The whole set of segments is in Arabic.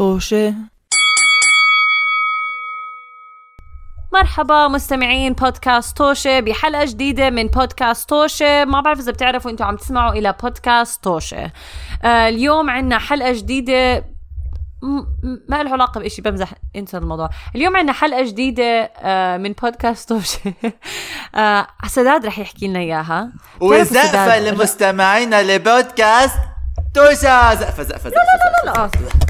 طوشة. مرحبا مستمعين بودكاست توشة بحلقة جديدة من بودكاست توشة ما بعرف إذا بتعرفوا أنتم عم تسمعوا إلى بودكاست توشة آه اليوم عنا حلقة جديدة. ما له علاقة بإشي بمزح أنسى الموضوع. اليوم عنا حلقة جديدة آه من بودكاست توشة آه سداد رح يحكي لنا إياها. وزقفة لمستمعينا لبودكاست توشا زقفة زقفة زقفة لا لا وقع الميكروفون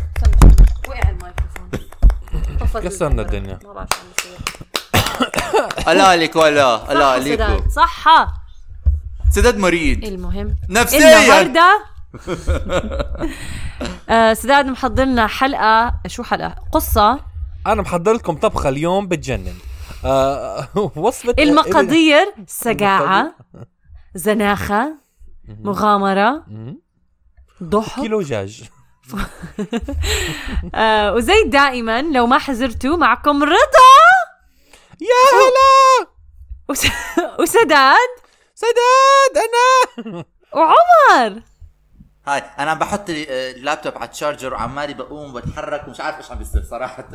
كسرنا الدنيا. ما بعرف شو عم بصير. الله عليك ولا. الله صح عليكم سداد. صحة. سداد مريض. المهم. نفسيا. النهارده آه سداد محضر لنا حلقة شو حلقة؟ قصة. أنا محضر لكم طبخة اليوم بتجنن. آه وصفه المقادير سقاعة زناخة مغامرة مم. ضحك. كيلو دجاج آه وزي دائما لو ما حزرتوا معكم رضا. يا هلا! وس... وسداد. سداد أنا! وعمر. هاي أنا عم بحط ال- اللابتوب على التشارجر وعمالي بقوم وبتحرك ومش عارف إيش عم بيصير صراحة.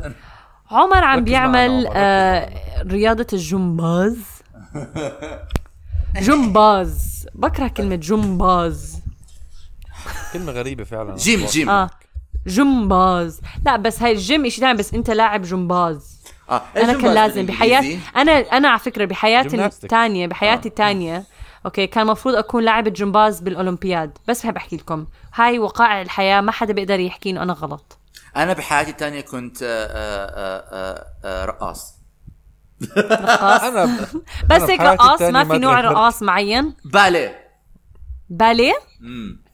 عمر عم بيعمل آه رياضة الجمباز. جمباز. بكره كلمة جمباز. كلمة غريبة فعلا. gym gym. آه. جمباز. لا بس هاي الجيم إشي ثاني بس أنت لاعب جمباز. آه أنا كان لازم بحياتي أنا أنا على فكرة بحياتي. الثانية بحياتي الثانية okay كان المفروض أكون لاعبة جمباز بالأولمبياد. بس بحب أحكي لكم هاي وقائع الحياة ما حدا بيقدر يحكي إنه أنا غلط. أنا بحياتي الثانية كنت آه، آه، آه، آه، رقاص. أنا بس هيك بحياتي رقاص ما في نوع. رقاص معين؟ باليه. باليه؟ مم.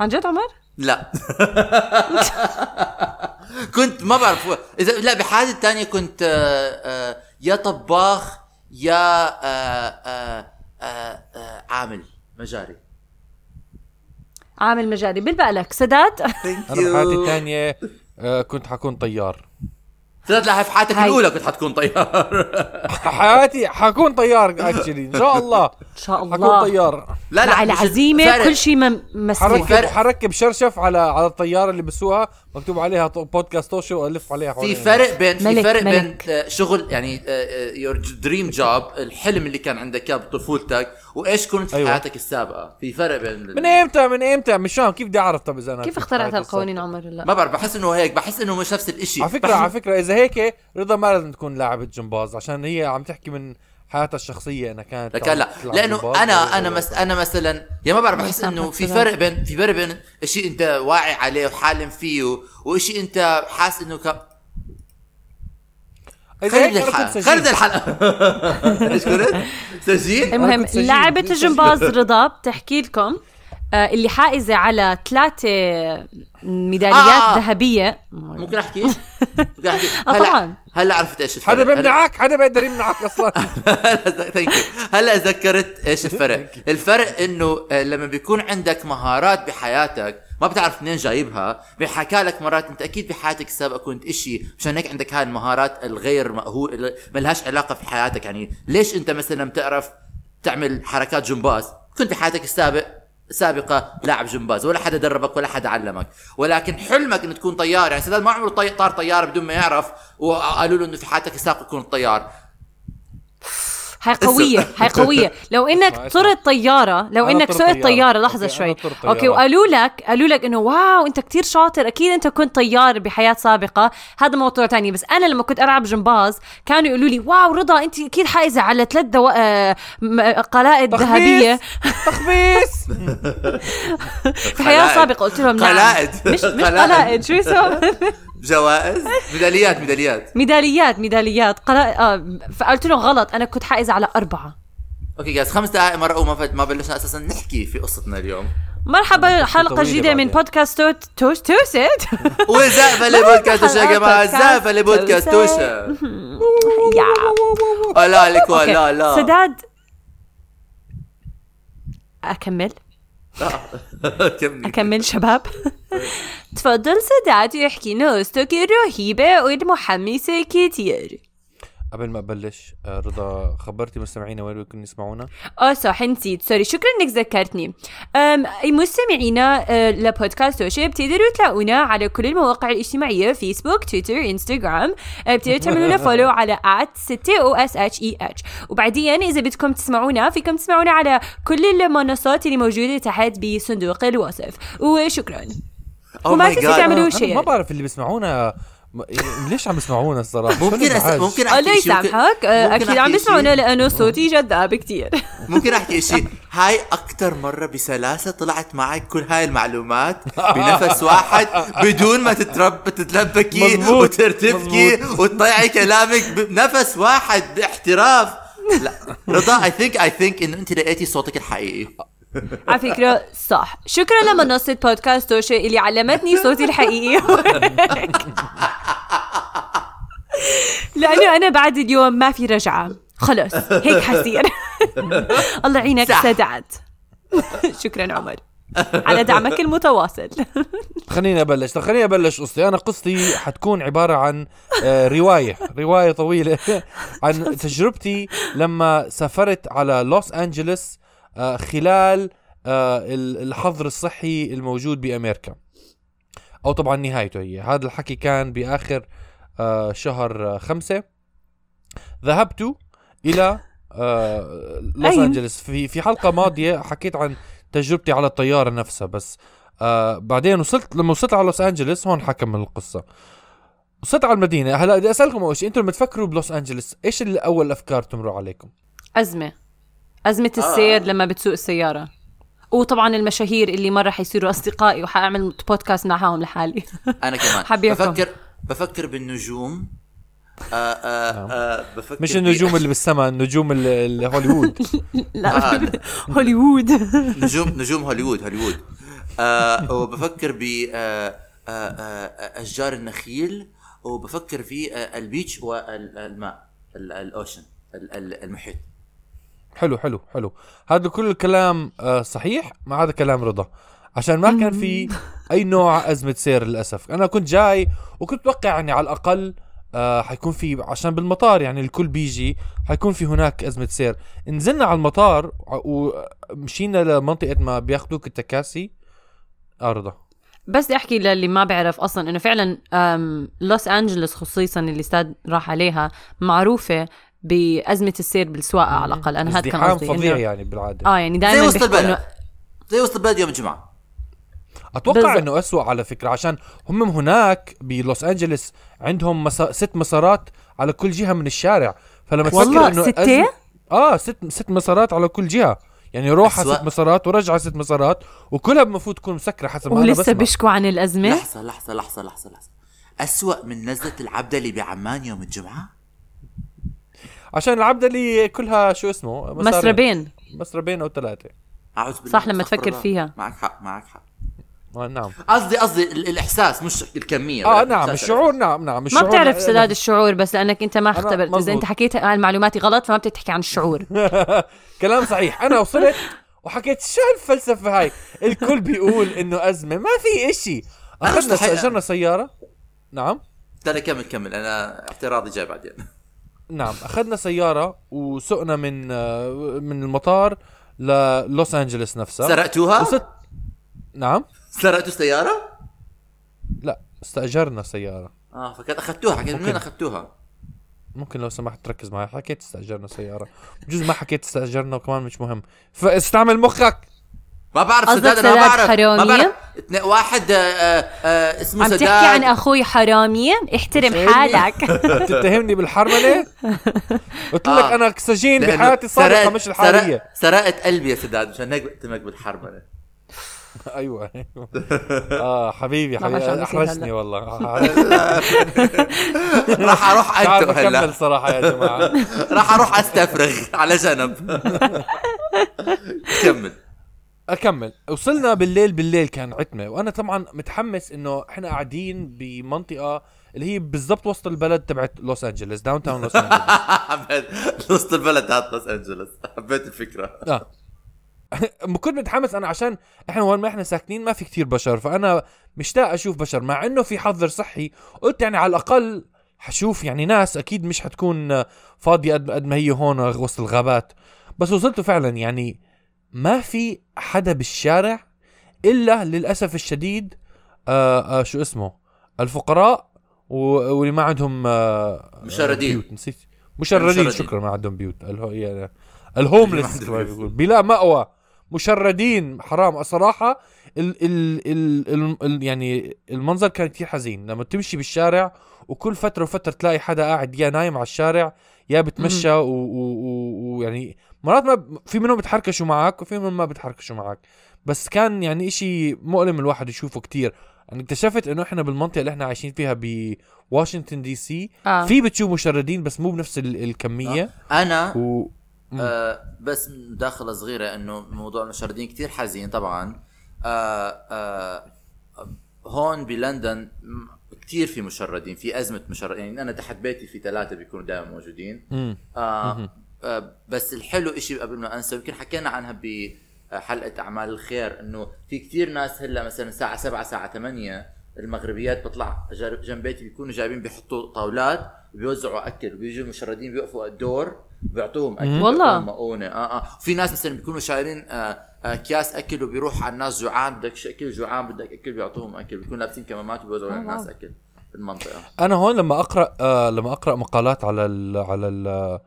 عن جد عمر؟ لا. كنت ما بعرف. اذا لا بحياتي الثانية كنت آه، آه، يا طباخ يا آه، عامل مجاري. عامل مجاري. بالبق لك سداد أنا بحياتي الثانية كنت حكون طيار. ثلاث لا في حياتك. الأولى كنت حتكون طيار حياتي حكون طيار اكشلي إن شاء الله إن شاء حكون الله طيار لا مع مش العزيمة فرق. كل شيء مم- مسموح حركب. حركب شرشف على على الطيارة اللي بسوقها مكتوب عليها بودكاست توشو والف عليها في فرق بين في ملك- فرق بين ملك. آه، شغل يعني يور دريم جوب الحلم اللي كان عندك إياه بطفولتك وإيش كنت في أيوة. حياتك السابقة في فرق بين من إمتى من إمتى مش فاهم كيف بدي أعرف طب إذا أنا كيف اخترعت هالقوانين؟ عمر لا ما بعرف بحس إنه هيك بحس إنه مش نفس الإشي على فكره على فكرة إذا هيك رضا ما لازم تكون لاعبة جمباز عشان هي عم تحكي من حياتها الشخصية إنها كانت لكن لا لأنه أنا أنا مس أنا مثلا يا ما بعرف بحس إنه في. فرق بين في فرق بين شيء أنت واعي عليه وحالم فيه وشيء أنت حاسس إنه ك... كنت الحلقة. خلد الحلقة إيش قلت؟ تسجيل؟ المهم سجين. لاعبة الجمباز سجين. رضا بتحكي لكم آه اللي حائزة على ثلاثة ميداليات آه، آه. ذهبية. ممكن احكي؟ ممكن احكي؟ آه، هلا طبعاً. هلا عرفت إيش الفرق. حدا هلا- بيمنعك؟ حدا بيقدر يمنعك أصلا. هلا thank you هلا ذكرت إيش الفرق. الفرق إنه آه، لما بيكون عندك مهارات بحياتك ما بتعرف منين جايبها. بيحكى لك مرات أنت أكيد بحياتك السابقه كنت إشي مشان هيك عندك هاي المهارات الغير مأهول ما لهاش علاقة في حياتك. يعني ليش أنت مثلا بتعرف تعمل حركات جمباز؟ كنت بحياتك السابق سابقة لاعب جمباز ولا حدا دربك ولا حدا علمك ولكن حلمك انه تكون طيار يعني سداد ما عمره. طار طيارة بدون ما يعرف وقالوا له إنه في حياتك السابقة تكون طيار هاي قوية هاي قوية لو إنك. طرت طيارة لو إنك سوقت طيارة. لحظة okay، شوي. okay وقالوا لك قالوا لك إنه wow إنت كتير شاطر أكيد أنت كنت طيار بحياة سابقة هذا موضوع تاني بس أنا لما كنت ألعب جمباز كانوا يقولوا لي wow رضا أنت أكيد حائزة على ثلاث دو... آه، م- قلائد ذهبية تخبيص في حياة. سابقة قلت لهم نعم قلائد. مش مش قلائد. قلائد شو يسوي جوائز؟ ميداليات ميداليات. ميداليات ميداليات. قلائد آه فقلت لهم غلط أنا كنت حائزة على أربعة. okay جايز خمس دقائق مرة وما فد... ما بلشنا أساسا نحكي في قصتنا اليوم. مرحبا حلقة طويلة جديدة من. بودكاست توت توش توست وزقفة لبودكاست توشا يا جماعة بودكاست زقفة لبودكاست توشا. توشا يا. لا لك. ولا لا. سداد أكمل. أكمل شباب. تفضل سداد يحكي. نوستك الرهيبة والمحمسة كتير قبل ما أبلش آه، رضا خبرتي مستمعينا وين ممكن يسمعونا؟ آه صح نسيت. سوري شكرا إنك ذكرتني. أم أي مستمعينا آه، لبودكاست توشي بتقدروا تلاقونا على كل المواقع الاجتماعية فيسبوك تويتر إنستغرام. آه، بتقدروا تعملوا لنا فولو على at 6 أو اس اتش اي اتش وبعدين إذا بدكم تسمعونا فيكم تسمعونا على كل المنصات اللي موجودة تحت بصندوق الوصف. وشكرا. Oh وما my تنسوا. تعملوا أنا شير. ما بعرف اللي بيسمعونا. ليش عم يسمعونا الصراحة؟ ممكن أس... ممكن الله احكي شيء؟ ممكن- يسامحك آه، ممكن أكيد عم شيء؟ لأنه صوتي جذاب كتير. ممكن أحكي شيء؟ هاي أكثر مرة بسلاسة طلعت معك كل هاي المعلومات بنفس واحد بدون ما تترب تتلبكي مظبوط. وترتبكي وتطيعي كلامك بنفس واحد باحتراف. لا رضا اي ثينك اي ثينك إنه أنت لقيتي صوتك الحقيقي. على فكرة صح. شكرا لمنصة بودكاست توشي اللي علمتني صوتي الحقيقي. لأنه أنا بعد اليوم ما في رجعة. خلص هيك حصير. الله يعينك. سدعت شكرا عمر. على دعمك المتواصل. خليني أبلش. طب خليني أبلش قصتي. أنا قصتي حتكون عبارة عن آه، رواية. رواية طويلة. عن تجربتي لما سافرت على لوس أنجلوس خلال آه، ال- الحظر الصحي الموجود بأمريكا. أو طبعا نهايته هي. هذا الحكي كان بآخر آه، شهر آه، خمسة. ذهبت إلى آه، لوس أين؟ انجلوس في في حلقة ماضية حكيت عن تجربتي على الطيارة نفسها بس آه بعدين وصلت لما وصلت على لوس انجلوس هون حكمل القصة. وصلت على المدينة. هلأ بدي أسألكم أول شيء أنتم لما تفكروا بلوس انجلوس إيش اللي اول أفكار تمروا عليكم؟ أزمة. أزمة السير لما بتسوق السيارة. وطبعا المشاهير اللي مرة حيصيروا أصدقائي وحأعمل بودكاست معهم لحالي. أنا كمان. حبيبكم. بفكر بفكر بالنجوم. آه آه آه بفكر مش النجوم اللي بالسماء النجوم ال- ال- هوليوود. لا آه. هوليوود. نجوم نجوم هوليوود هوليوود. آه وبفكر ب آه آه آه أشجار النخيل وبفكر في آه ال beach والماء ال- ال ocean ال- ال- المحيط. حلو حلو حلو. هذا كل الكلام آه صحيح؟ ما هذا كلام رضا. عشان ما كان في أي نوع أزمة سير للأسف. أنا كنت جاي وكنت أتوقع يعني على الأقل آه حيكون في عشان بالمطار يعني الكل بيجي حيكون في هناك أزمة سير. نزلنا على المطار ومشينا لمنطقة ما بياخذوك التكاسي. آه رضا. بس بدي أحكي للي ما بيعرف أصلا إنه فعلا لوس أنجلوس خصيصا اللي أستاذ راح عليها معروفة. بأزمة السير بالسواقة على الأقل. أنا هذا كان ازدحام قصدي. فظيع إنه- يعني بالعادة. آه يعني زي دائما وسط بيحكوا البلد. زي وسط البلد يوم الجمعة. أتوقع بالضبط. إنه اسوء على فكرة عشان هم هناك بلوس انجلوس عندهم مسا... ست مسارات على كل جهة من الشارع. فلما والله تفكر إنه ستة؟ أزم- آه ست ست مسارات على كل جهة. يعني روحها أسوأ. ست مسارات ورجعها ست مسارات وكلها المفروض تكون مسكرة حسب ما أنا ولسه بسمع. بيشكوا عن الأزمة؟ لحظة لحظة لحظة لحظة لحظة. أسوأ من نزلة العبدة اللي بعمان يوم الجمعة؟ عشان العبدة اللي كلها شو اسمه. مسربين. مسربين أو ثلاثة. أعوذ بالله. صح، لما تفكر الله. فيها. معك حق معك حق. آه نعم. قصدي قصدي ال- الإحساس مش الكمية. آه نعم الشعور نعم نعم ما الشعور. بتعرف أنا- سداد الشعور بس لأنك أنت ما اختبرت. إذا. أنت حكيت عن معلوماتي غلط فما بتحكي عن الشعور. كلام صحيح. أنا وصلت وحكيت شو هالفلسفه هاي؟ الكل بيقول إنه أزمة. ما في إشي. أخذنا. استاجرنا سيارة. نعم. لا كمل كمل. أنا اعتراضي جاي بعدين. نعم أخذنا سيارة وسقنا من آه، من المطار للوس انجلوس نفسها سرقتوها؟ وصلت نعم. سرقتوا سيارة؟ لا استأجرنا سيارة. آه فكانت أخذتوها حكيت من وين أخذتوها؟ ممكن لو سمحت تركز معي حكيت استأجرنا سيارة. بجوز ما حكيت استأجرنا وكمان مش مهم. فاستعمل مخك! ما بعرف سداد أنا ما بعرف. ما؟ بعرف. واحد آه، آه، اسمه عم سداد تحكي عن أخوي حرامي احترم؟ حالك. تتهمني بالحرمنه قلت لك آه. أنا سجين بحياتي سرقت- مش الحالية. سرقت- سرقت قلبي يا سداد مشان هيك بقتمك بالحرمنه أيوه آه حبيبي عم حبيبي. هلا. والله. راح أروح أنتم هلا. اكمل صراحة يا جماعة. راح أروح أستفرغ على جنب. كمل. أكمل. وصلنا بالليل بالليل كان عتمة. وأنا طبعا متحمس إنه إحنا قاعدين بمنطقة اللي هي بالضبط وسط البلد تبعت لوس أنجلوس downtown لوس أنجلوس. وسط البلد تاعت لوس أنجلوس. حبيت الفكرة. آه. كنت متحمس أنا عشان إحنا وين ما إحنا ساكنين ما في كتير بشر فأنا مشتاق أشوف بشر. مع إنه في حظر صحي قلت يعني على الأقل حشوف يعني ناس أكيد مش حتكون فاضية قد ما هي هون وسط الغابات. بس وصلتوا فعلا يعني ما في حدا بالشارع إلا للأسف الشديد آه آه شو اسمه؟ الفقراء واللي ما عندهم آه مشردين. بيوت. نسيت. مشردين. شكرا ما عندهم بيوت. الهو يعني الهوملس بيقول بلا مأوى. مشردين حرام. الصراحة ال ال ال ال ال يعني المنظر كان كتير حزين. لما تمشي بالشارع وكل فترة وفترة تلاقي حدا قاعد يا نايم على الشارع يا بتمشى ويعني مرات ما ب- في منهم بتحركشوا معك وفي منهم ما بتحركشوا معك. بس كان يعني إشي مؤلم الواحد يشوفه كتير. يعني اكتشفت إنه إحنا بالمنطقة اللي إحنا عايشين فيها بواشنطن دي سي آه. في بتشوف مشردين بس مو بنفس ال- الكمية. أنا و آه بس مداخله صغيرة إنه موضوع المشردين كتير حزين طبعا. آه آه هون بلندن كثير في مشردين في أزمة مشردين. يعني أنا تحت بيتي في ثلاثة بيكونوا دائما موجودين. آه آه بس الحلو إشي قبل ما أنسى يمكن حكينا عنها بحلقة أعمال الخير إنه في كتير ناس هلأ مثلا الساعة 7 الساعة 8 المغربيات بطلع جنب بيتي بيكونوا جايبين بيحطوا طاولات بيوزعوا أكل وبيجوا المشردين بيوقفوا على الدور بيعطوهم أكل والله. مؤونة آه آه في ناس مثلا بيكونوا شايلين آه آه كياس أكل وبيروح على الناس جوعان بدك أكل جوعان بدك أكل بيعطوهم أكل بيكونوا لابسين كمامات وبيوزعوا على آه، الناس واو. أكل بالمنطقة أنا هون لما أقرأ آه لما أقرأ مقالات على ال على ال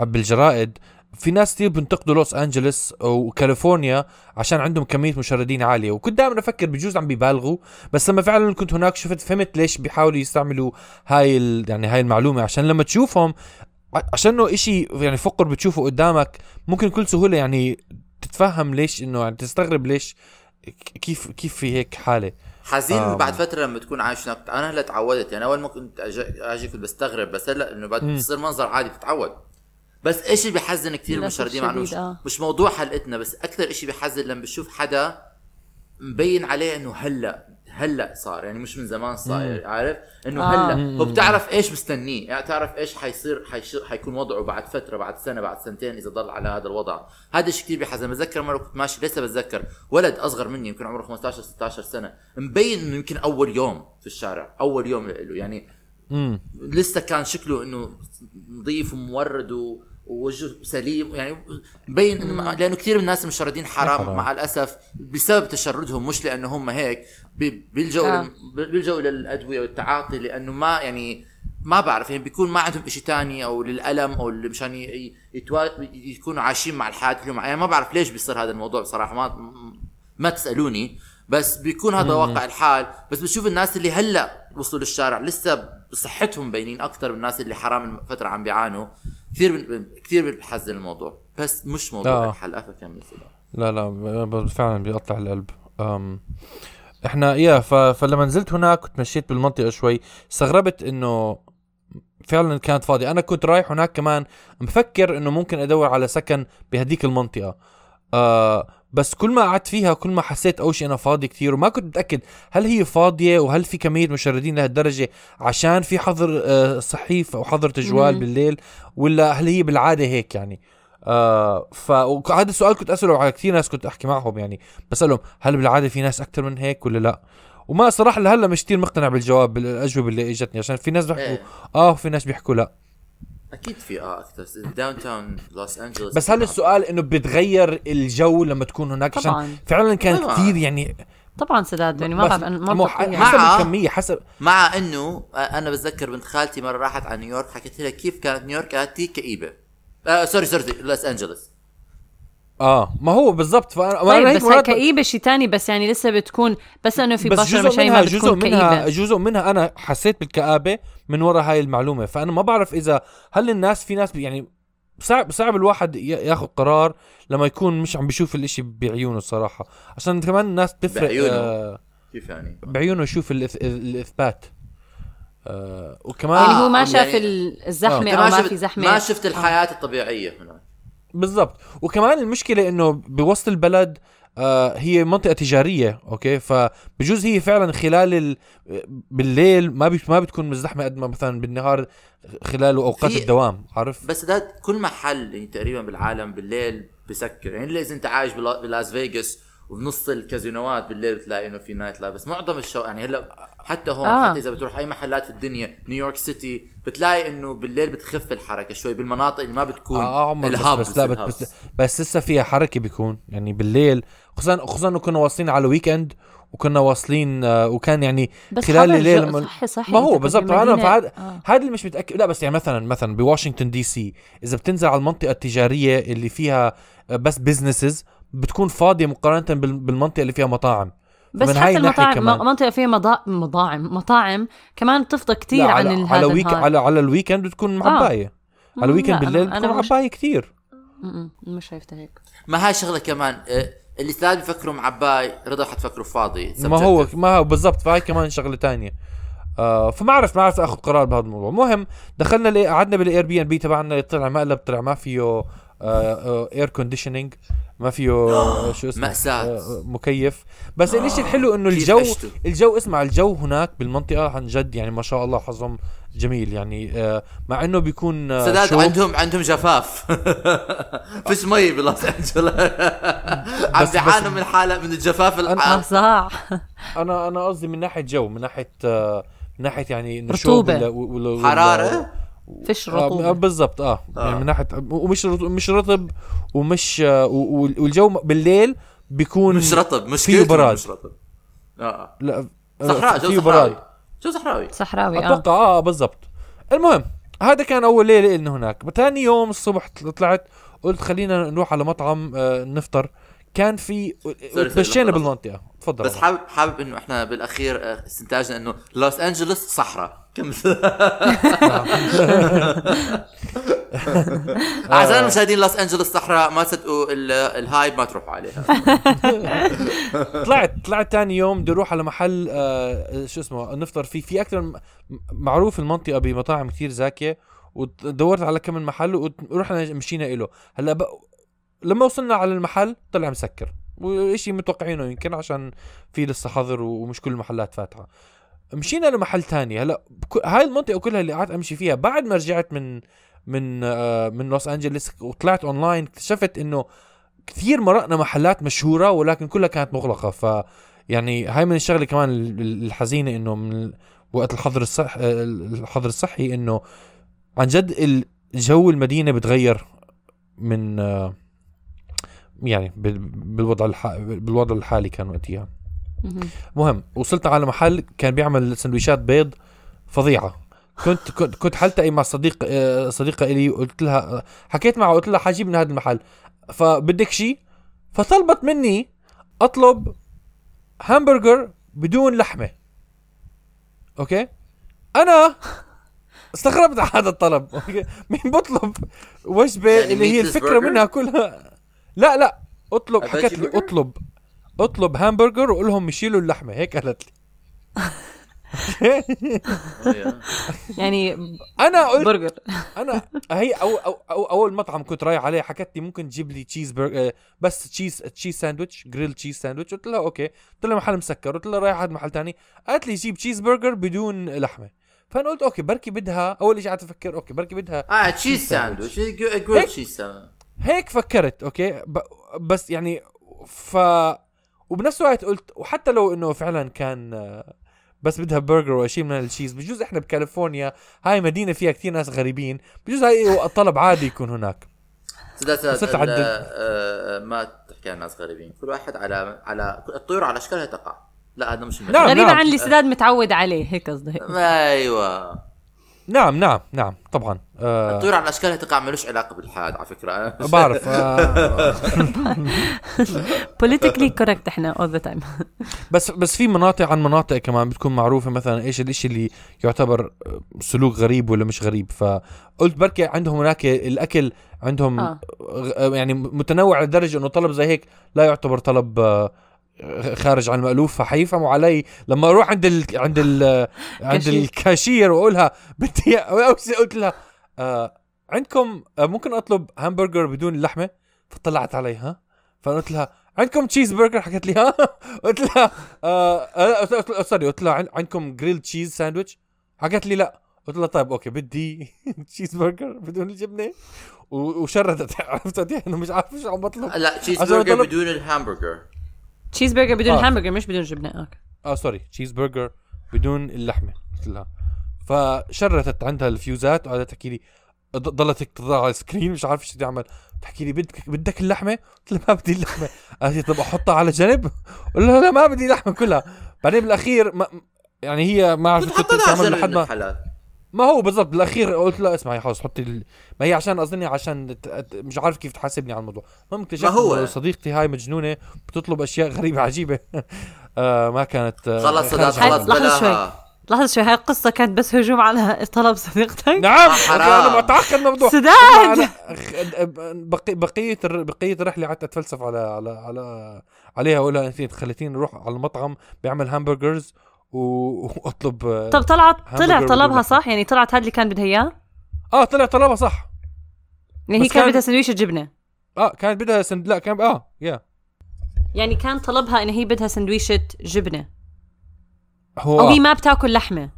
بالجرائد. في ناس كثير بينتقدوا لوس انجلوس وكاليفورنيا عشان عندهم كمية مشردين عالية. وكنت دائما أفكر بجوز عم بيبالغوا بس لما فعلا كنت هناك شفت فهمت ليش بيحاولوا يستعملوا هاي ال يعني هاي المعلومة. عشان لما تشوفهم عشان إنه إشي يعني فقر بتشوفه قدامك ممكن بكل سهولة يعني تتفهم ليش إنه يعني تستغرب ليش كيف كيف في هيك حالة. حزين آه. بعد فترة لما تكون عايش هناك. أنا هلأ تعودت. يعني أول ما كنت أجي كنت بستغرب بس هلأ إنه بعد مم. بتصير منظر عادي بتتعود. بس إيش اللي بحزن كثير المشردين مع مش, آه. مش موضوع حلقتنا بس أكثر شيء بحزن لما بشوف حدا مبين عليه إنه هلأ هلأ صار يعني مش من زمان صاير عارف؟ إنه آه. هلا هو بتعرف إيش مستنيه يعني تعرف إيش حيصير حيش... حيكون وضعه بعد فترة بعد سنة بعد سنتين إذا ضل على هذا الوضع. هذا الشيء كثير بحزن بتذكر مرة كنت ماشي لسه بتذكر ولد أصغر مني يمكن عمره 15 16 سنة مبين إنه يمكن أول يوم في الشارع أول يوم له يعني امم لسه كان شكله إنه نظيف ومورد و... ووجهه سليم يعني مبين انه لأنه كثير من الناس المشردين حرام حرام. مع الأسف بسبب تشردهم مش لأنه هم هيك بي- بيلجأوا آه. بيلجأوا للأدوية والتعاطي لأنه ما يعني ما بعرف يعني بيكون ما عندهم شيء تاني أو للألم أو مشان. يكونوا عايشين مع الحياة اليوم يعني ما بعرف ليش بيصير هذا الموضوع بصراحة ما ما تسألوني بس بيكون هذا واقع الحال بس بشوف الناس اللي هلأ وصلوا للشارع لسه بصحتهم باينين أكثر من الناس اللي حرام فتره عم بيعانوا كثير كثير بحزن الموضوع بس مش موضوع آه. الحلقة فكمل. لا لا فعلا بيقطع القلب أم إحنا يا. فلما نزلت هناك وتمشيت بالمنطقة شوي استغربت إنه فعلا كانت فاضية أنا كنت رايح هناك كمان مفكر إنه ممكن أدور على سكن بهديك المنطقة آه بس كل ما قعدت فيها كل ما حسيت أول شيء أنا فاضي كثير وما كنت متأكد هل هي فاضية وهل في كمية مشردين لهالدرجة عشان في حظر آه صحيف أو حظر تجوال. بالليل ولا هل هي بالعادة هيك يعني آه فهذا السؤال كنت أسأله على كثير ناس كنت أحكي معهم يعني بسألهم هل بالعادة في ناس أكثر من هيك ولا لا وما صراحة لهلأ مش كثير مقتنع بالجواب بالأجوبة اللي إجتني عشان في ناس بيحكوا إيه. آه وفي ناس بيحكوا لا أكيد في آه أكثر downtown لوس انجلوس بس هل السؤال إنه بتغير الجو لما تكون هناك؟ عشان طبعا. فعلا كان طبعاً. كثير يعني طبعا سداد يعني ما بعرف منطقي يعني. حسب مع- الكمية حسب مع إنه آه، أنا بتذكر بنت خالتي مرة راحت على نيويورك حكيت لها كيف كانت نيويورك؟ قالت لي كئيبة. آه sorry sorry لوس انجلوس آه ما هو بالضبط. فانا طيب هيك بس هي مرات- كئيبة شيء تاني بس يعني لسه بتكون بس إنه في بس بشر جزء مش هي منها ما جزء بتكون منها كئيبة. جزء منها أنا حسيت بالكآبة من وراء هاي المعلومة. فأنا ما بعرف اذا هل الناس في ناس يعني صعب صعب الواحد ي- ياخذ قرار لما يكون مش عم بيشوف الإشي بعيونه الصراحة. عشان كمان الناس تفرق بعيونه. آه كيف يعني؟ بعيونه يشوف الإث... الإثبات. آه وكمان يعني هو ما آه، شاف يعني- الزحمة أنت أو ما شفت في زحمة. ما شفت الحياة الطبيعية هنا بالضبط. وكمان المشكلة إنه بوسط البلد آه هي منطقة تجارية okay؟ فبجوز هي فعلا خلال ال... بالليل ما بي... ما بتكون مزدحمة قد ما مثلا بالنهار خلال أوقات في- الدوام عارف؟ بس ده كل محل يعني تقريبا بالعالم بالليل بسكر. يعني إذا أنت عايش بلا- بلاس فيغاس وبنص الكازينوات بالليل بتلاقي إنه في night life. بس معظم ال show يعني هلأ حتى هون آه. آه. حتى إذا بتروح أي محلات في الدنيا نيويورك سيتي بتلاقي إنه بالليل بتخف الحركة شوي بالمناطق اللي ما بتكون آه عمر بس, بس لا بس. بس, بس لسه فيها حركة بيكون يعني بالليل خصوصا خصوصا انه كنا واصلين على weekend وكنا واصلين آه وكان يعني بس خلال الليل لما- صحي صحي ما هو بالضبط أنا فهذا آه. هذا اللي مش متأكد لا بس يعني مثلا مثلا بواشنطن دي سي إذا بتنزل على المنطقة التجارية اللي فيها آه، بس businesses بتكون فاضية مقارنة بال- بالمنطقة اللي فيها مطاعم بس حتى المطاعم كمان. م- منطقة فيها مضا... مطاعم مطاعم كمان بتفضى كثير عن على ال- على, هذا ويك النهار. على على ال weekend بتكون معباية. على ال weekend بالليل بتكون مش- عبايه كثير مش شايفتها هيك. ما هاي شغلة كمان آه، اللي ثلاث بيفكروا معباي رضا حتفكروا فاضي. ما هو. ما هو بالضبط فهاي كمان شغلة تانية. آه فما عرفت ما عرفت أخذ قرار بهذا الموضوع. المهم دخلنا قعدنا بال Airbnb تبعنا طلع مقلب طلع ما فيه air conditioning ما فيه آه، شو اسمه مأساة. آه، مكيف. بس الإشي الحلو إنه الجو؟ الجو اسمع الجو هناك بالمنطقة عن جد يعني ما شاء الله حظهم جميل يعني آه مع إنه بيكون آه سداد. عندهم عندهم جفاف. فيش مي بلوس انجلوس عم بيعانوا من حالة من الجفاف الحار صح أنا أنا قصدي من ناحية جو من ناحية آه من ناحية يعني ولا- حرارة؟ فيش آه رطوبة. بالضبط آه, آه. يعني من ناحية ومش رطب مش رطب ومش آه والجو بالليل بيكون مش رطب مش فيه براد. مش رطب. آه. لا آه، صحراء جو صحراوي. براد. جو صحراوي. صحراوي آه. أتوقع آه بالضبط. المهم هذا كان أول ليلة لنا هناك. ثاني يوم الصبح طلعت قلت خلينا نروح على مطعم آه نفطر. كان في لحظة. بالمنطقة تفضل بس. حابب حابب إنه إحنا بالأخير آه، استنتاجنا إنه لوس أنجلوس صحراء كمل أعزائي المشاهدين لوس أنجلوس صحراء ما تصدقوا ال- الهايب ما تروحوا عليها طلعت طلعت ثاني يوم بدي أروح على محل آه شو اسمه نفطر فيه في أكثر معروف المنطقة بمطاعم كثير زاكية ودورت على كم من محل ورحنا مشينا له هلأ. لما وصلنا على المحل طلع مسكر. وشيء متوقعينه يمكن عشان في لسه حظر ومش كل المحلات فاتحة. مشينا لمحل تاني. هلا هاي المنطقة كلها اللي قعدت أمشي فيها بعد ما رجعت من من آه من لوس انجلوس وطلعت أونلاين اكتشفت إنه كثير مرقنا محلات مشهورة ولكن كلها كانت مغلقة. ف يعني هاي من الشغلة كمان ال- ال- الحزينة إنه من وقت الحظر الصح الحظر الصحي إنه عن جد الجو المدينة بتغير من آه، يعني بال- بالوضع الح... بالوضع الحالي كان وقتها مهم. مهم. وصلت على محل كان بيعمل سندويشات بيض فظيعة. كنت كنت كنت حلتقي مع صديق آه، صديقة إلي قلت لها حكيت معها قلت لها حجيب من هذا المحل. فبدك شيء فطلبت مني أطلب همبرجر بدون لحمة. okay؟ أنا استغربت على هذا الطلب. okay؟ مين بطلب وجبة يعني اللي هي الفكرة؟ منها كلها. لا لا اطلب حكت لي؟ اطلب اطلب همبرجر وقول لهم يشيلوا اللحمة هيك قالت لي. يعني أنا قلت برجر أنا هي أو أو أو أول مطعم كنت رايح عليه حكت لي ممكن تجيب لي تشيز برجر بس cheese cheese sandwich grilled cheese sandwich قلت لها okay. قلت لها محل مسكر. قلت لها رايح على محل تاني. قالت لي جيب تشيز برجر بدون لحمة. فأنا قلت okay بركي بدها. أول شيء قعدت أفكر okay بركي بدها آه cheese sandwich grilled cheese sandwich هيك فكرت okay ب... بس يعني ف وبنفس الوقت قلت وحتى لو إنه فعلا كان بس بدها برجر ولا شيء من ال cheese بجوز إحنا بكاليفورنيا هاي مدينة فيها كثير ناس غريبين بجوز هاي الطلب عادي يكون هناك سداد سداد صرت أعدل. آه، ما تحكي عن ناس غريبين كل واحد على على الطيور على اشكالها تقع لا هذا مش نعم. غريبة نعم. عن اللي سداد متعود عليه هيك قصدي أيوه نعم نعم نعم طبعا. آه الطيور على اشكالها تقع ملوش علاقة بالحاد على فكرة. بعرف آه. Politically correct إحنا all the time. بس بس في مناطق عن مناطق كمان بتكون معروفة مثلا إيش الاشي اللي يعتبر آه، سلوك غريب ولا مش غريب. فقلت بركي عندهم هناك الأكل عندهم آه. غ- يعني متنوع لدرجة إنه طلب زي هيك لا يعتبر طلب آه، خارج عن المألوف فحيفهموا علي. لما أروح عند ال عند ال عند كاشير. الكاشير وأقولها بدي قلت لها آه عندكم آه ممكن أطلب همبرجر بدون اللحمه فطلعت علي ها؟ فقلت لها عندكم تشيز برجر حكت لي ها؟ قلت لها آه آه، قلت- قلت- sorry قلت لها عن- عندكم grilled cheese sandwich حكت لي لا. قلت لها طيب okay بدي تشيز برجر بدون الجبنة. وشردت عرفت؟ انه مش عارف شو عم بطلب. لا تشيز برجر بدون الهامبرجر تشيز برجر بدون آه. همبرجر مش بدون جبنة. okay. آه sorry cheeseburger بدون اللحمة. قلت لها فشورتت عندها الفيوزات وقعدت تحكي لي ض- ضلت هيك تطلع على ال screen مش عارف شو بدي أعمل. تحكي لي بدك بدك اللحمة؟ قلت لها ما بدي اللحمة. قالت لي طب أحطها على جنب؟ قلت لها لا ما بدي لحمه كلها. بعدين بالأخير ما يعني هي ما عرفت تعمل لحد ما الحلال. ما هو بالضبط بالأخير قلت لها اسمعي خلص حطي ال... ما هي عشان أظني عشان ت- ت- مش عارف كيف تحاسبني على الموضوع. المهم اكتشفت ما هو. صديقتي هاي مجنونة بتطلب أشياء غريبة عجيبة. آه ما كانت آه، خلص خلص لحظة بلاها. لحظة شوي هاي القصة كانت بس هجوم على طلب صديقتك؟ نعم حرام. أنا معتقد الموضوع. سداد! أنا بقي بقية الر- بقية الرحلة قعدت أتفلسف على على على عليها أقول لها انت خليتيني نروح على المطعم بيعمل همبرجرز و- واطلب آه، طب طلعت طلع طلبها صح؟ يعني طلعت هذا اللي كان بدها اياه آه طلع طلبها صح. يعني هي كان كان- بدها سندويشة جبنه آه كانت بدها سند... لا كان آه يا يعني كان طلبها إن هي بدها سندويشة جبنة. هو أو. هي ما بتاكل لحمة.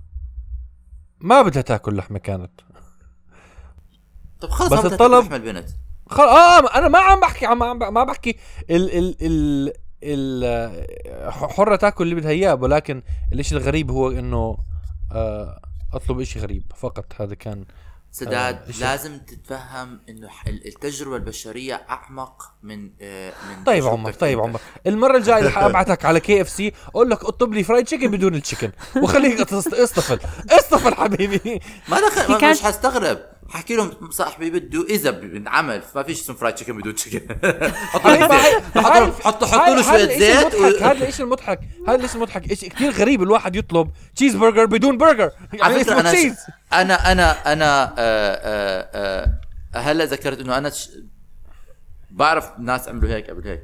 ما بدها تاكل لحمة كانت. طب خلص بس الطلب- تاكل لحم البنت. خل... آه أنا ما عم بحكي عم عم- ما بحكي ال ال ال ال حرة تاكل اللي بدها إياه ولكن الإشي الغريب هو إنه آه أطلب إشي غريب فقط. هذا كان سداد آه، لازم تتفهم إنه ح- التجربة البشرية أعمق من آه، من طيب عمر طيب. عمر. المرة الجاية اللي حابعتك على KFC أقول لك اطلب لي fried chicken بدون ال chicken. وخليك اصطفل اصطفل حبيبي. ما دخل مش حستغرب. حكي لهم صاحبي بده إذا بنعمل فما فيش اسمه fried chicken بدون chicken حطوا هاي- حطوا حطوا له شوية زيت هذا الشيء المضحك هذا الشيء المضحك. شيء كثير غريب الواحد يطلب تشيز برجر بدون برجر يعني على فكرة اسمه أنا cheese أنا أنا أنا آه، آه، آه، هلأ ذكرت إنه أنا بعرف ناس عملوا هيك قبل هيك.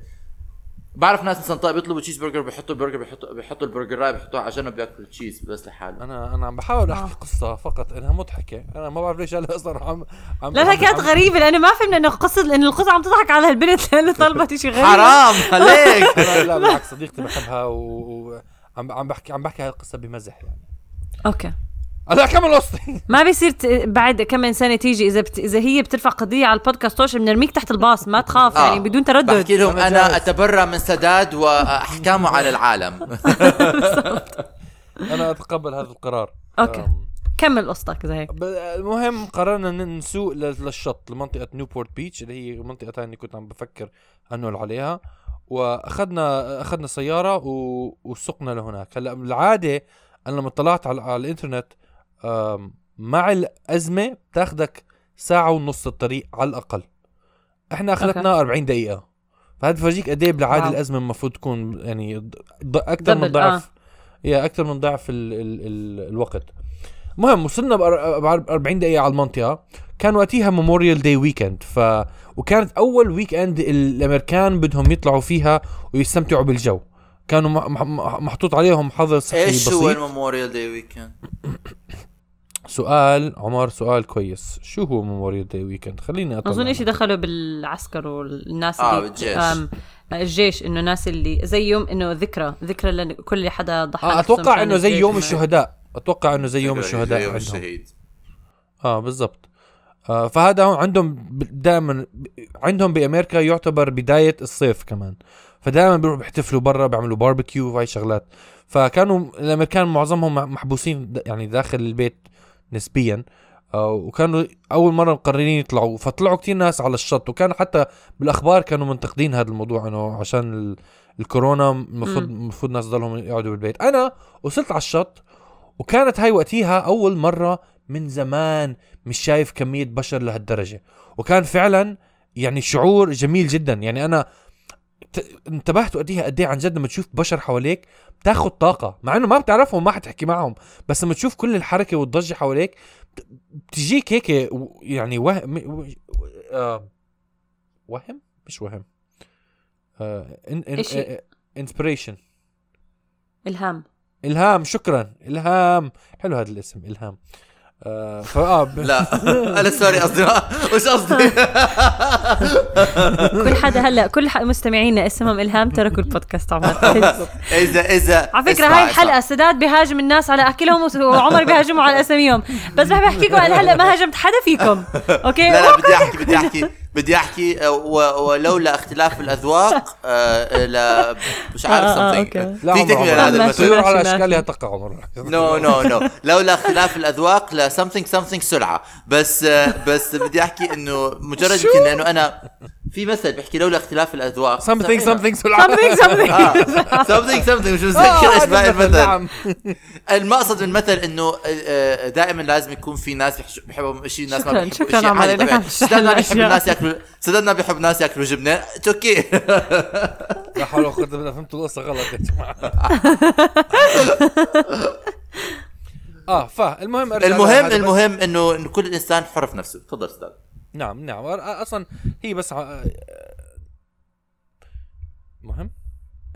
بعرف ناس مثلا طيب بيطلبوا تشيز برجر بيحطوا البرجر بيحطوا بيحطوا البرجرايه بيحطوها على جنب بياكلوا cheese بس لحاله. أنا أنا عم بحاول آه. أحكي قصة فقط إنها مضحكة. أنا ما بعرف ليش هلا أصلا عم عم لا كانت غريبة لأنه ما فهمنا إنه قصه لأنه القصة عم تضحك على هالبنت لأنه طلبت شيء غريب. حرام عليك لا بالعكس صديقتي بحبها وعم. عم بحكي عم بحكي هاي القصة بمزح يعني. okay. لا كمل قصتي ما بيصير. بعد كم من سنه تيجي إذا بت... إذا هي بترفع قضية على البودكاست توش بنرميك تحت الباص ما تخاف آه. يعني بدون تردد. بحكي لهم أنا أنا. اتبرى من سداد وأحكامه على العالم. أنا أتقبل هذا القرار. okay. أم، كمل قصتك زي هيك. المهم قررنا نسوق لل- للشط لمنطقة نيوبورت بيتش اللي هي منطقة ثانية كنت عم بفكر انقل عليها. واخذنا أخذنا سيارة و... وسقنا لهناك. هلأ بالعادة أنا لما طلعت على, على الإنترنت مع الأزمة بتاخدك ساعة ونص الطريق على الأقل. إحنا اخذتنا 40 دقيقة. فهذا بفرجيك قد إيه بالعاده. الأزمة المفروض تكون يعني أكثر من دبل، ضعف. يا أكثر من ضعف ال ال ال الوقت. المهم وصلنا ب 40 دقيقة على المنطقة. كان وقتها Memorial Day weekend ف وكانت أول weekend الأمريكان بدهم يطلعوا فيها ويستمتعوا بالجو. كانوا محطوط عليهم حظر صحي إيش هو بسيط. ال Memorial Day weekend سؤال عمر سؤال كويس. شو هو Memorial Day weekend خليني أطلع أظن شيء دخلوا بالعسكر والناس آه، اللي بالجيش. الجيش إنه ناس اللي زي يوم إنه ذكرى ذكرى لكل حدا ضحى آه أتوقع إنه زي يوم الشهداء. أتوقع إنه زي يوم يوم الشهداء يوم عندهم. الشهيد. آه بالضبط. آه فهذا هو عندهم دائما عندهم بأمريكا يعتبر بداية الصيف كمان. فدائما بيروحوا بيحتفلوا برا بيعملوا باربيكيو وهي شغلات. فكانوا الامريكان معظمهم محبوسين يعني داخل البيت نسبيا. آه وكانوا أول مرة مقررين يطلعوا فطلعوا كتير ناس على الشط وكان حتى بالأخبار كانوا منتقدين هذا الموضوع إنه عشان ال- الكورونا المفروض. المفروض الناس ضلهم يقعدوا بالبيت. أنا وصلت على الشط وكانت هاي وقتها أول مرة من زمان مش شايف كمية بشر لهالدرجة. وكان فعلا يعني شعور جميل جدا. يعني أنا انتبهت وقتها قد إيه عن جد لما تشوف بشر حواليك بتاخذ طاقة مع إنه ما بتعرفهم ما حتحكي معهم بس لما تشوف كل الحركة والضجة حواليك بت- بتجيك هيك يعني وهم آه، وهم؟ مش وهم. إشي. inspiration إلهام. إلهام شكرا. إلهام. حلو هذا الاسم إلهام. آه لا. أنا sorry قصدي وش قصدي؟ كل حدا هلا كل مستمعينا اسمهم إلهام تركوا البودكاست عمر اذا إذا على فكرة هاي الحلقة سداد بيهاجم الناس على أكلهم وعمر بيهاجموا على أساميهم. بس بحب احكي لكم أنا هلا ما هاجمت حدا فيكم. okay؟ لا لا بدي أحكي بدي أحكي. بدي أحكي آه، ولولا اختلاف الأذواق آه، لا مش عارف آه، آه،. لا في تكمله عمره. هذا ماشي. المثل الطيور على. اشكالها تقع مرة no no no لولا اختلاف الأذواق ل something something سرعة بس بس بدي أحكي إنه مجرد؟ يمكن لأنه أنا في مثل بيحكي لولا اختلاف الأذواق. Something something something something. آه. something something. مش آه، متذكر إيش هذا باقي المثل، المثل نعم. المقصد من المثل إنه آه، دائما لازم يكون في ناس بيحبوا شيء ناس ما شكراً- بيحبوا شكراً شيء عادي طبيعي. عم تشرح سدادنا لنا بيحب. الناس ياكلوا سدادنا بيحب الناس ياكلوا جبنة. it's okay لا حول ولا قوة إلا بالله فهمتوا القصة غلط يا جماعة. آه فالمهم المهم. المهم إنه إنه كل إنسان حر في نفسه. تفضل أستاذ. نعم نعم. أصلا هي بس ع- مهم.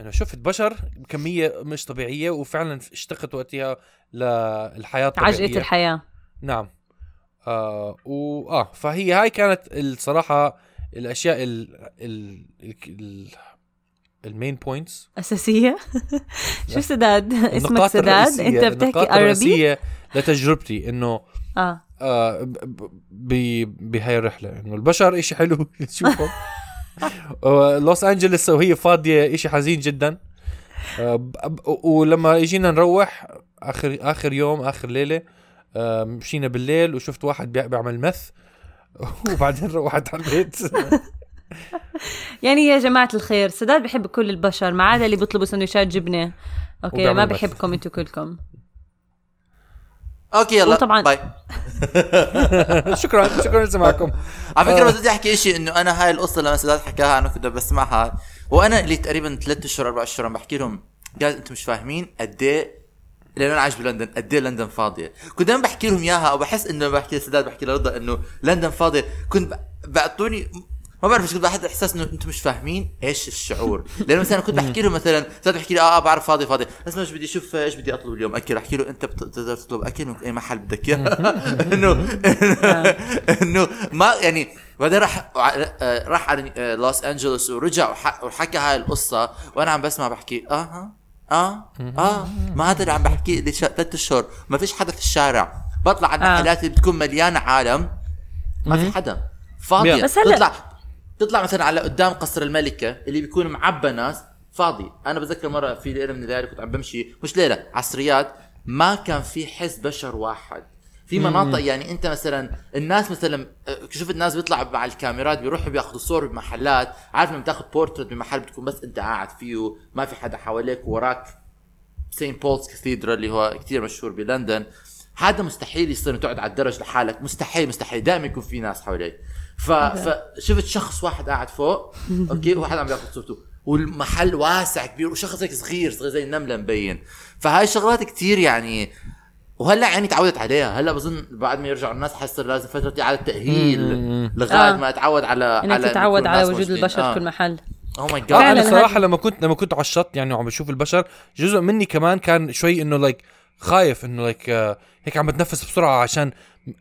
أنا شفت بشر بكميه مش طبيعية وفعلا اشتقت وقتها للحياة الطبيعية. عجقة الحياة. نعم. آه و آه فهي هاي كانت الصراحة الأشياء ال ال ال ال main points أساسية. شو سداد؟ اسمك سداد؟ أنت بتحكي عربي؟ لتجربتي إنه آه. آه ب- بهاي الرحلة. إنه البشر إشي حلو. تشوفه آه، لوس أنجلس وهي فاضية إشي حزين جدا. آه، ولما اجينا نروح اخر آخر يوم آخر ليلة آه، مشينا بالليل وشفت واحد بيع- بيعمل مث وبعدين روحت على البيت. يعني يا جماعة الخير سداد بحب كل البشر ما عدا اللي بيطلبوا سندويشات جبنة. okay ما. بحبكم أنتوا كلكم. okay يلا وطبعاً- bye. شكرا شكرا لسماعكم. على فكرة آه. بس بدي أحكي شيء إنه أنا هاي القصة لما سداد حكاها أنا كنت بسمعها وأنا اللي تقريبا ثلاث أشهر أربع أشهر عم بحكي لهم جايز أنتم مش فاهمين قد إيه لأنه أنا عايش بلندن قد إيه لندن فاضية. كنت دائما بحكي لهم إياها أو بحس إنه بحكي لسداد بحكي لرضا إنه لندن فاضية. كنت ب- بعطوني ما بعرف إيش كنت بحس إحساس إنه أنتم مش فاهمين إيش الشعور. لأنه مثلا كنت بحكي له مثلا سداد بحكي لي آه, آه بعرف فاضي فاضي. بس مش بدي أشوف إيش بدي أطلب اليوم؟ أكل. أحكي له أنت بتقدر تطلب أكل؟ من اي محل بدك إياه. إنه إنه ما يعني بعدين راح آه، راح على آه، لوس أنجلوس ورجع وح- وحكى هاي القصة. وأنا عم بسمع بحكي آه آه آه ما هذا اللي عم بحكي لي ثلاث أشهر. ما فيش حدا في الشارع. بطلع على آه. المحلات اللي بتكون مليانة عالم. ما في حدا. فاضية. بس هلأ- تطلع تطلع مثلا على قدام قصر الملكة اللي بيكون معبى ناس. فاضي. أنا بتذكر مرة في ليلة من الليالي كنت عم بمشي. مش ليلة عصريات. ما كان في حس بشر واحد. في مناطق يعني أنت مثلا الناس مثلا آه، شفت الناس بيطلعوا مع الكاميرات بيروحوا بياخذوا صور بمحلات. عارف لما تاخذ بورتريت بمحل بتكون بس أنت قاعد فيه ما في حدا حواليك وراك Saint Paul's Cathedral اللي هو كتير مشهور بلندن. هذا مستحيل يصير تقعد على الدرج لحالك. مستحيل مستحيل. دائما يكون في ناس حواليك. ف... فشفت شخص واحد قاعد فوق okay؟ وواحد عم ياخذ صورته. والمحل واسع كبير وشخص هيك صغير صغير زي النملة مبين. فهاي شغلات كتير يعني وهلأ يعني تعودت عليها. هلأ بظن بعد ما يرجعوا الناس حيصير لازم فترة اعاده تاهيل لغاية آه. ما اتعود على إنك على تتعود على وجود البشر آه. في كل محل. oh my فعلاً أنا صراحة لما كنت لما كنت على الشط يعني وعم بشوف البشر جزء مني كمان كان شوي إنه like خايف إنه like هيك عم بتنفس بسرعة عشان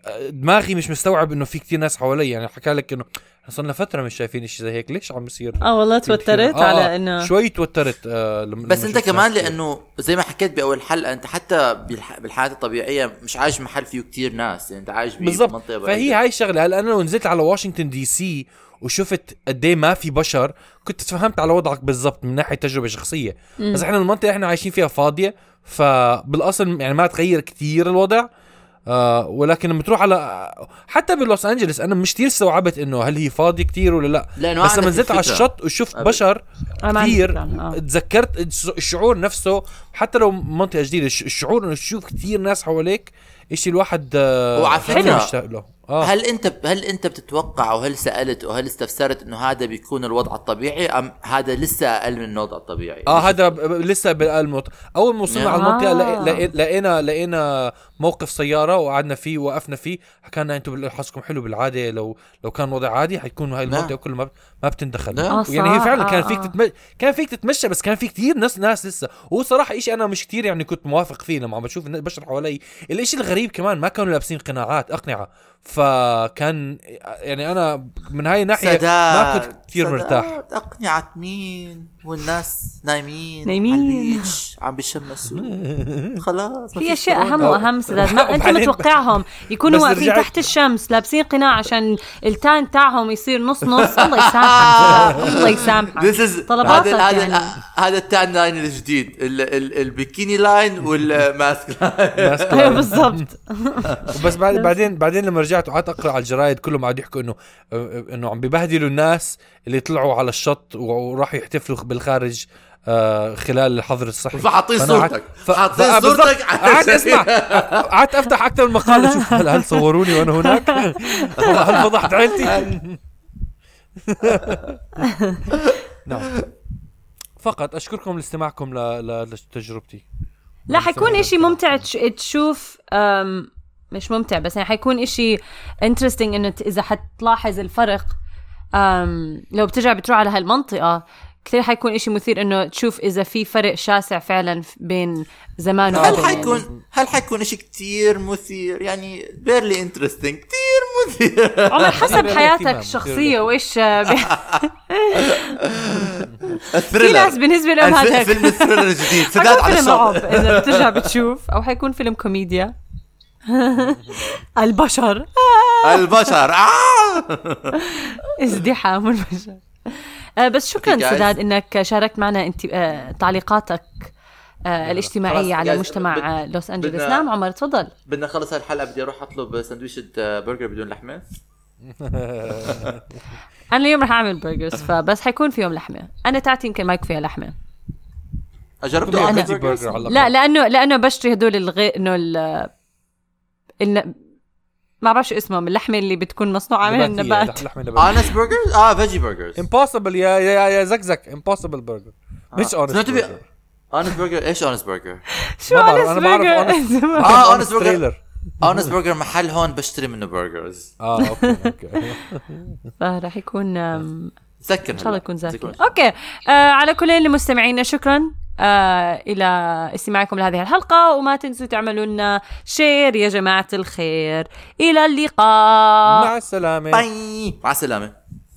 آه، دماغي مش مستوعب إنه في كتير ناس حوالي يعني حكى لك إنه صرنا فترة مش شايفين شيء زي هيك ليش عم بصير آه والله توترت آه، على إنه شوي توترت آه لما بس لما انت كمان. لأنه زي ما حكيت بأول حلقة أنت حتى بالح... بالحياة الطبيعية مش عايش محل فيه كتير ناس يعني أنت عايش بالضبط بمنطقه فهي بعيدة. هاي الشغله هلأ أنا لو نزلت على واشنطن دي سي وشفت قد إيه ما في بشر كنت تفهمت على وضعك بالضبط من ناحية تجربة شخصية. بس إحنا المنطقة اللي إحنا عايشين فيها فاضية فبالأصل يعني ما تغير كتير الوضع. آه ولكن لما تروح على حتى بلوس أنجلس أنا مش كثير استوعبت إنه هل هي فاضية كتير ولا لا. لأنه بس لما نزلت على. الشط وشفت أبد. بشر كثير آه. تذكرت الش- الشعور نفسه. حتى لو منطقة جديدة الش- الشعور إنه تشوف كثير ناس حواليك اشي الواحد آه، وعلى حلو آه هل أنت هل أنت بتتوقع وهل سألت وهل استفسرت إنه هذا بيكون الوضع الطبيعي أم هذا لسه أقل من الوضع الطبيعي آه هذا لسه بالموت أول ما وصلنا. على المنطقة آه. لقي- لقي- لقينا لقينا موقف سيارة وقعدنا فيه وقفنا فيه حكى لنا أنتم حظكم حلو بالعادة لو لو كان وضع عادي حيكون هاي المنطقة نعم. كلها ما ما بتندخل نعم. آه، يعني هي صح. فعلا كان آه، فيك آه. تتم... كان فيك تتمشى بس كان في كتير ناس ناس لسه وهو صراحة شيء أنا مش كتير يعني كنت موافق فيه لما عم بشوف الناس- البشر حوالي الإشي الغريب كمان ما كانوا لابسين قناعات أقنعة فكان يعني أنا من هاي الناحيه ما كنت كتير مرتاح سداد أقنعة مين والناس نايمين نايمين. عم بيشمسوا خلاص في أشياء. أهم وأهم سداد ما أنت متوقعهم. يكونوا واقفين تحت الشمس لابسين قناع عشان ال tan تاعهم يصير نص نص. الله يسامحك. الله يسامحك. طلباتك هذا هذا يعني. هذا ال tan line الجديد. ال ال ال bikini line وال mask line أيوه بالضبط. بس بعد بعدين بعدين لما رجعت وقعدت أقرأ على الجرايد كلهم قاعد يحكوا انه إنه عم ببهدلوا الناس اللي طلعوا على الشط وراحوا يحتفلوا بالخارج. آه، خلال الحظر الصحي. فحاطين صورتك. حاطين. صورتك. قعدت. اسمع قعدت افتح أكثر من مقال أشوف هل هل صوروني وأنا هناك؟ هل فضحت عيلتي؟ نعم. فقط أشكركم لاستماعكم ل- ل- لتجربتي. لا حيكون إشي ممتع تش- تشوف مش ممتع بس يعني حيكون إشي انترستنج إنه إذا حتلاحظ الفرق لو بترجع بتروح على هالمنطقة كثير حيكون إشي مثير إنه تشوف إذا في فرق شاسع فعلا بين زمان هل وقبل حيكون هل حيكون شيء كتير مثير؟ يعني very interesting كتير مثير. عمر حسب حياتك الشخصية وإيش في ناس بالنسبة لهم هذا فيلم ال thriller الجديد سداد حيكون على فيلم رعب اذا بترجع بتشوف. أو حيكون فيلم كوميديا. البشر. البشر. آه! إزدحام البشر. بس شكرا. سداد إنك شاركت معنا أنت آه، تعليقاتك آه، الاجتماعية على مجتمع بد- آه، لوس أنجلوس بدنا- نعم عمر تفضل بدنا نخلص هالحلقة بدي أروح أطلب سندويشة آه، برجر بدون لحمة أنا اليوم رح أعمل burgers فبس حيكون فيهم لحمة أنا تاعتي يمكن ما يكون فيها لحمة على لا الأقل. لأنه لأنه بشتري هدول الغي إنه ال. ما بعرف شو اسمهم اللحمة اللي بتكون مصنوعة من النبات. لحمة نباتية Honest Burgers آه veggie burgers Impossible يا يا يا زكزك. Impossible burger مش honest burger honest burger إيش honest burger؟ شو burger؟ honest- آه honest burger. honest burger محل هون بشتري منه burgers آه okay okay. فراح يكون سكر إن شاء الله يكون زاكي. okay. آه على كل اللي مستمعينا شكرا. آه إلى استماعكم لهذه الحلقة وما تنسوا تعملوا لنا share يا جماعة الخير. إلى اللقاء. مع السلامة. bye. مع السلامة.